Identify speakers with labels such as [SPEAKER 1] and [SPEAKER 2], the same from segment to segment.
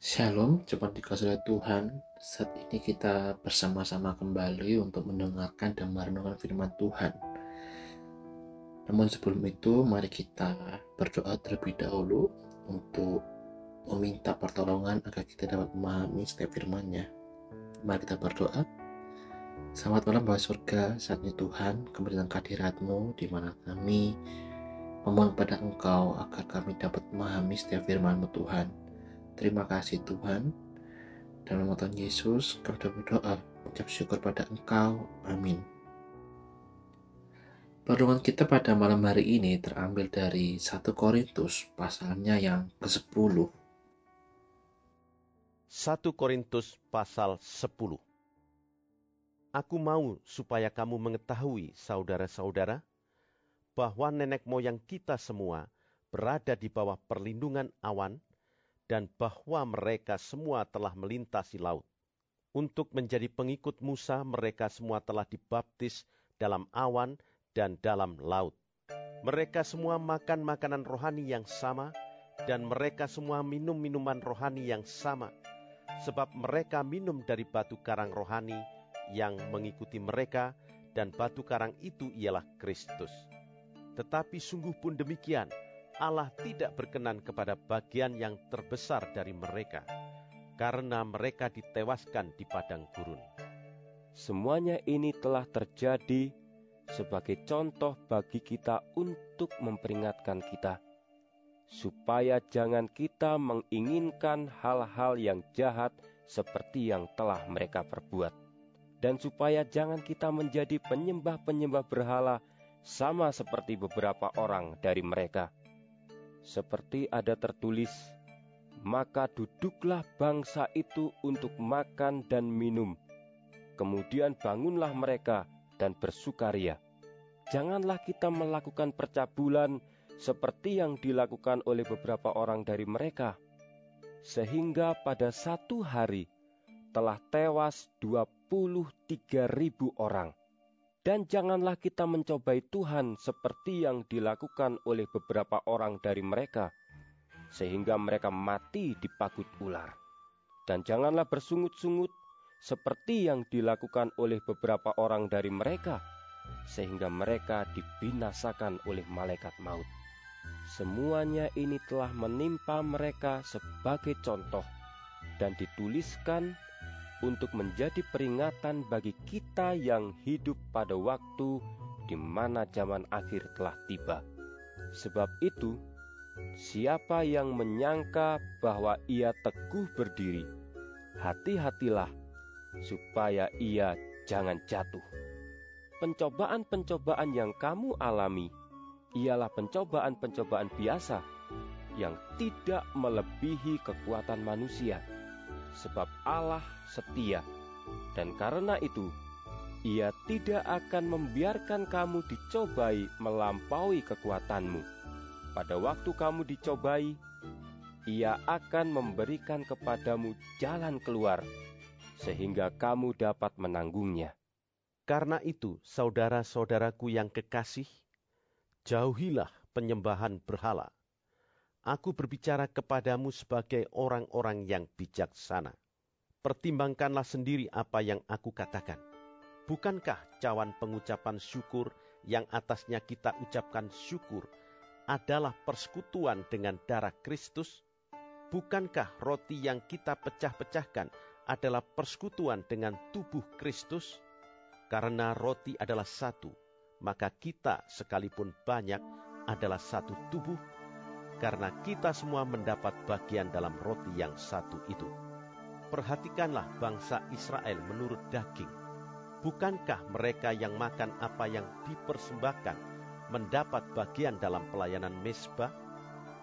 [SPEAKER 1] Shalom, cepat dikasih Tuhan. Saat ini kita bersama-sama kembali untuk mendengarkan dan merenungkan firman Tuhan. Namun sebelum itu, mari kita berdoa terlebih dahulu untuk meminta pertolongan agar kita dapat memahami setiap firman-Nya. Mari kita berdoa. Selamat malam Bapak Surga, saat ini Tuhan, kembali dalam kehadiratmu, di mana kami memohon pada Engkau agar kami dapat memahami setiap firman-Mu Tuhan Terima kasih Tuhan. Dalam nama Tuhan Yesus, kami berdoa, ucap syukur pada Engkau. Amin. Perlindungan kita pada malam hari ini terambil dari 1 Korintus pasalnya yang ke-10.
[SPEAKER 2] 1 Korintus pasal 10 Aku mau supaya kamu mengetahui, saudara-saudara, bahwa nenek moyang kita semua berada di bawah perlindungan awan dan bahwa mereka semua telah melintasi laut. Untuk menjadi pengikut Musa, mereka semua telah dibaptis dalam awan dan dalam laut. Mereka semua makan makanan rohani yang sama, dan mereka semua minum minuman rohani yang sama, sebab mereka minum dari batu karang rohani yang mengikuti mereka, dan batu karang itu ialah Kristus. Tetapi sungguh pun demikian, Allah tidak berkenan kepada bagian yang terbesar dari mereka, karena mereka ditewaskan di padang gurun.
[SPEAKER 3] Semuanya ini telah terjadi sebagai contoh bagi kita untuk memperingatkan kita, supaya jangan kita menginginkan hal-hal yang jahat seperti yang telah mereka perbuat, dan supaya jangan kita menjadi penyembah-penyembah berhala sama seperti beberapa orang dari mereka seperti ada tertulis, "Maka duduklah bangsa itu untuk makan dan minum. Kemudian bangunlah mereka dan bersukaria. Janganlah kita melakukan percabulan seperti yang dilakukan oleh beberapa orang dari mereka, sehingga pada satu hari telah tewas 23 ribu orang. Dan janganlah kita mencobai Tuhan seperti yang dilakukan oleh beberapa orang dari mereka, sehingga mereka mati di pagut ular. Dan janganlah bersungut-sungut seperti yang dilakukan oleh beberapa orang dari mereka, sehingga mereka dibinasakan oleh malaikat maut. Semuanya ini telah menimpa mereka sebagai contoh dan dituliskan untuk menjadi peringatan bagi kita yang hidup pada waktu di mana zaman akhir telah tiba. Sebab itu, siapa yang menyangka bahwa ia teguh berdiri, hati-hatilah supaya ia jangan jatuh. Pencobaan-pencobaan yang kamu alami ialah pencobaan-pencobaan biasa yang tidak melebihi kekuatan manusia sebab Allah setia, dan karena itu Ia tidak akan membiarkan kamu dicobai melampaui kekuatanmu. Pada waktu kamu dicobai, Ia akan memberikan kepadamu jalan keluar, sehingga kamu dapat menanggungnya.
[SPEAKER 2] Karena itu, saudara-saudaraku yang kekasih, jauhilah penyembahan berhala Aku berbicara kepadamu sebagai orang-orang yang bijaksana. Pertimbangkanlah sendiri apa yang aku katakan. Bukankah cawan pengucapan syukur yang atasnya kita ucapkan syukur adalah persekutuan dengan darah Kristus? Bukankah roti yang kita pecah-pecahkan adalah persekutuan dengan tubuh Kristus? Karena roti adalah satu, maka kita sekalipun banyak adalah satu tubuh karena kita semua mendapat bagian dalam roti yang satu itu. Perhatikanlah bangsa Israel menurut daging. Bukankah mereka yang makan apa yang dipersembahkan mendapat bagian dalam pelayanan mesbah?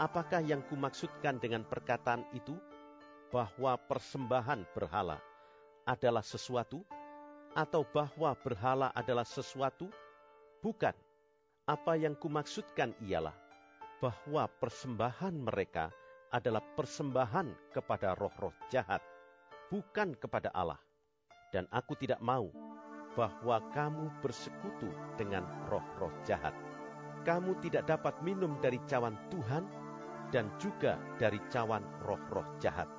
[SPEAKER 2] Apakah yang kumaksudkan dengan perkataan itu? Bahwa persembahan berhala adalah sesuatu? Atau bahwa berhala adalah sesuatu? Bukan. Apa yang kumaksudkan ialah bahwa persembahan mereka adalah persembahan kepada roh-roh jahat, bukan kepada Allah. Dan aku tidak mau bahwa kamu bersekutu dengan roh-roh jahat. Kamu tidak dapat minum dari cawan Tuhan dan juga dari cawan roh-roh jahat.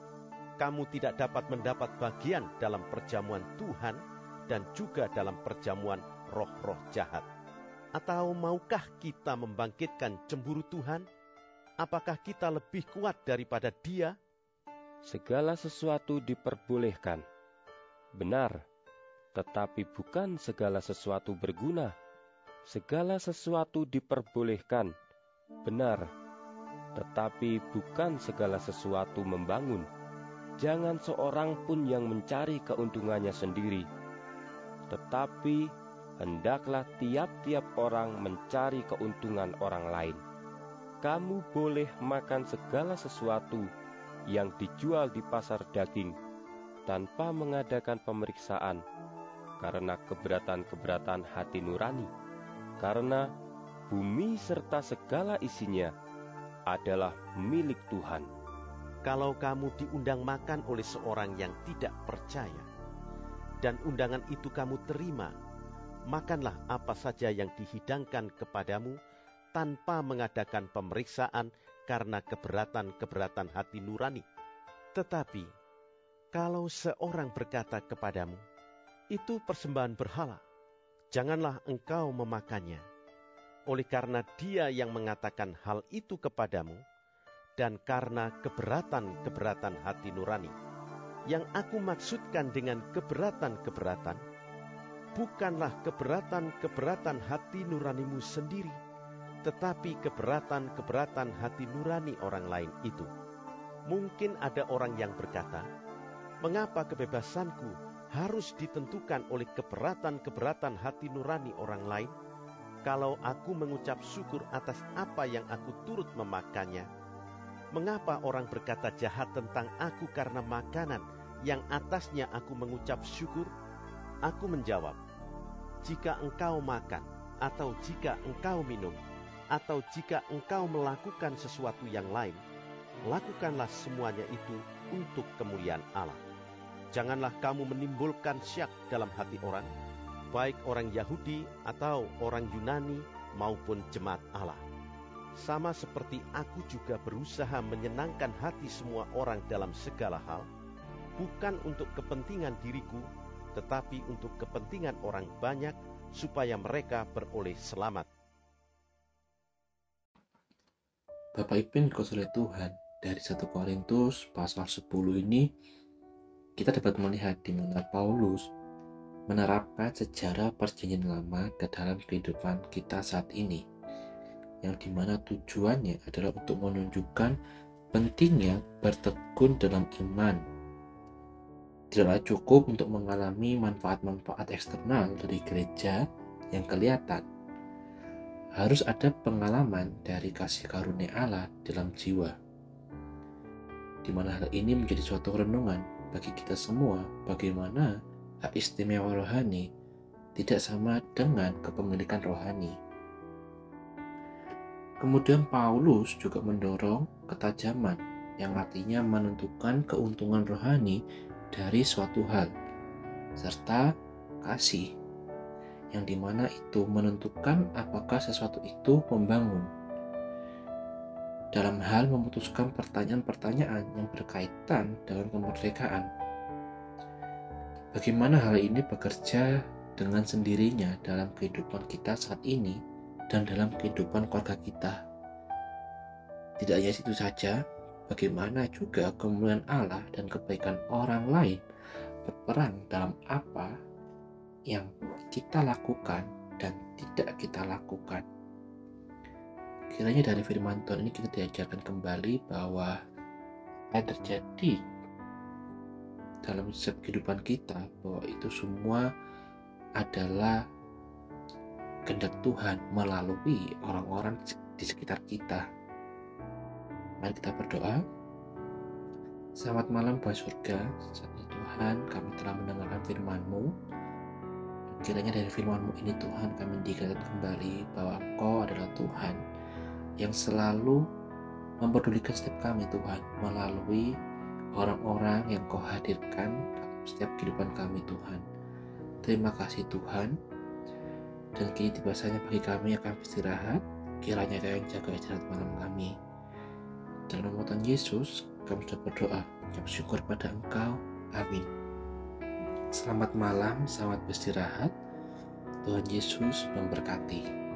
[SPEAKER 2] kamu tidak dapat mendapat bagian dalam perjamuan Tuhan dan juga dalam perjamuan roh-roh jahat? Atau maukah kita membangkitkan cemburu Tuhan? Apakah kita lebih kuat daripada Dia?
[SPEAKER 3] Segala sesuatu diperbolehkan. Benar, tetapi bukan segala sesuatu berguna. Segala sesuatu diperbolehkan. Benar, tetapi bukan segala sesuatu membangun. Jangan seorang pun yang mencari keuntungannya sendiri, tetapi hendaklah tiap-tiap orang mencari keuntungan orang lain. Kamu boleh makan segala sesuatu yang dijual di pasar daging tanpa mengadakan pemeriksaan karena keberatan-keberatan hati nurani, karena bumi serta segala isinya adalah milik Tuhan.
[SPEAKER 2] Kalau kamu diundang makan oleh seorang yang tidak percaya, dan undangan itu kamu terima, makanlah apa saja yang dihidangkan kepadamu tanpa mengadakan pemeriksaan karena keberatan-keberatan hati nurani. Tetapi, kalau seorang berkata kepadamu, itu persembahan berhala, janganlah engkau memakannya oleh karena dia yang mengatakan hal itu kepadamu, dan karena keberatan-keberatan hati nurani. Yang aku maksudkan dengan keberatan-keberatan, bukanlah keberatan-keberatan hati nuranimu sendiri, tetapi keberatan-keberatan hati nurani orang lain itu. Mungkin ada orang yang berkata, "Mengapa kebebasanku harus ditentukan oleh keberatan-keberatan hati nurani orang lain?" kalau aku mengucap syukur atas apa yang aku turut memakannya? Mengapa orang berkata jahat tentang aku karena makanan yang atasnya aku mengucap syukur? Aku menjawab, jika engkau makan, atau jika engkau minum, atau jika engkau melakukan sesuatu yang lain, lakukanlah semuanya itu untuk kemuliaan Allah. Janganlah kamu menimbulkan syak dalam hati orang, baik orang Yahudi atau orang Yunani maupun jemaat Allah. Sama seperti aku juga berusaha menyenangkan hati semua orang dalam segala hal, bukan untuk kepentingan diriku, tetapi untuk kepentingan orang banyak, supaya mereka beroleh selamat.
[SPEAKER 1] Bapak Ibu yang Tuhan, dari 1 Korintus pasal 10 ini, kita dapat melihat di mana Paulus menerapkan sejarah perjanjian lama ke dalam kehidupan kita saat ini yang di mana tujuannya adalah untuk menunjukkan pentingnya bertekun dalam iman tidaklah cukup untuk mengalami manfaat-manfaat eksternal dari gereja yang kelihatan harus ada pengalaman dari kasih karunia Allah dalam jiwa di mana hal ini menjadi suatu renungan bagi kita semua bagaimana hak istimewa rohani tidak sama dengan kepemilikan rohani. Kemudian Paulus juga mendorong ketajaman yang artinya menentukan keuntungan rohani dari suatu hal, serta kasih yang di mana itu menentukan apakah sesuatu itu membangun. Dalam hal memutuskan pertanyaan-pertanyaan yang berkaitan dengan kemerdekaan Bagaimana hal ini bekerja dengan sendirinya dalam kehidupan kita saat ini dan dalam kehidupan keluarga kita. Tidak hanya itu saja, bagaimana juga kemuliaan Allah dan kebaikan orang lain berperan dalam apa yang kita lakukan dan tidak kita lakukan. Kiranya dari firman Tuhan ini kita diajarkan kembali bahwa yang terjadi dalam setiap kehidupan kita bahwa itu semua adalah kehendak Tuhan melalui orang-orang di sekitar kita. Mari kita berdoa. Selamat malam Bapak Surga, Tuhan kami telah mendengarkan firman-Mu. Kiranya dari firman-Mu ini Tuhan kami diingatkan kembali bahwa Engkau adalah Tuhan yang selalu memperdulikan setiap kami Tuhan melalui orang-orang yang kau hadirkan dalam setiap kehidupan kami Tuhan. Terima kasih Tuhan. Dan kini tiba saatnya bagi kami akan beristirahat. Kiranya Kau yang jaga istirahat malam kami. Dalam Tuhan Yesus, kami sudah berdoa. Kami syukur pada Engkau. Amin. Selamat malam, selamat beristirahat. Tuhan Yesus memberkati.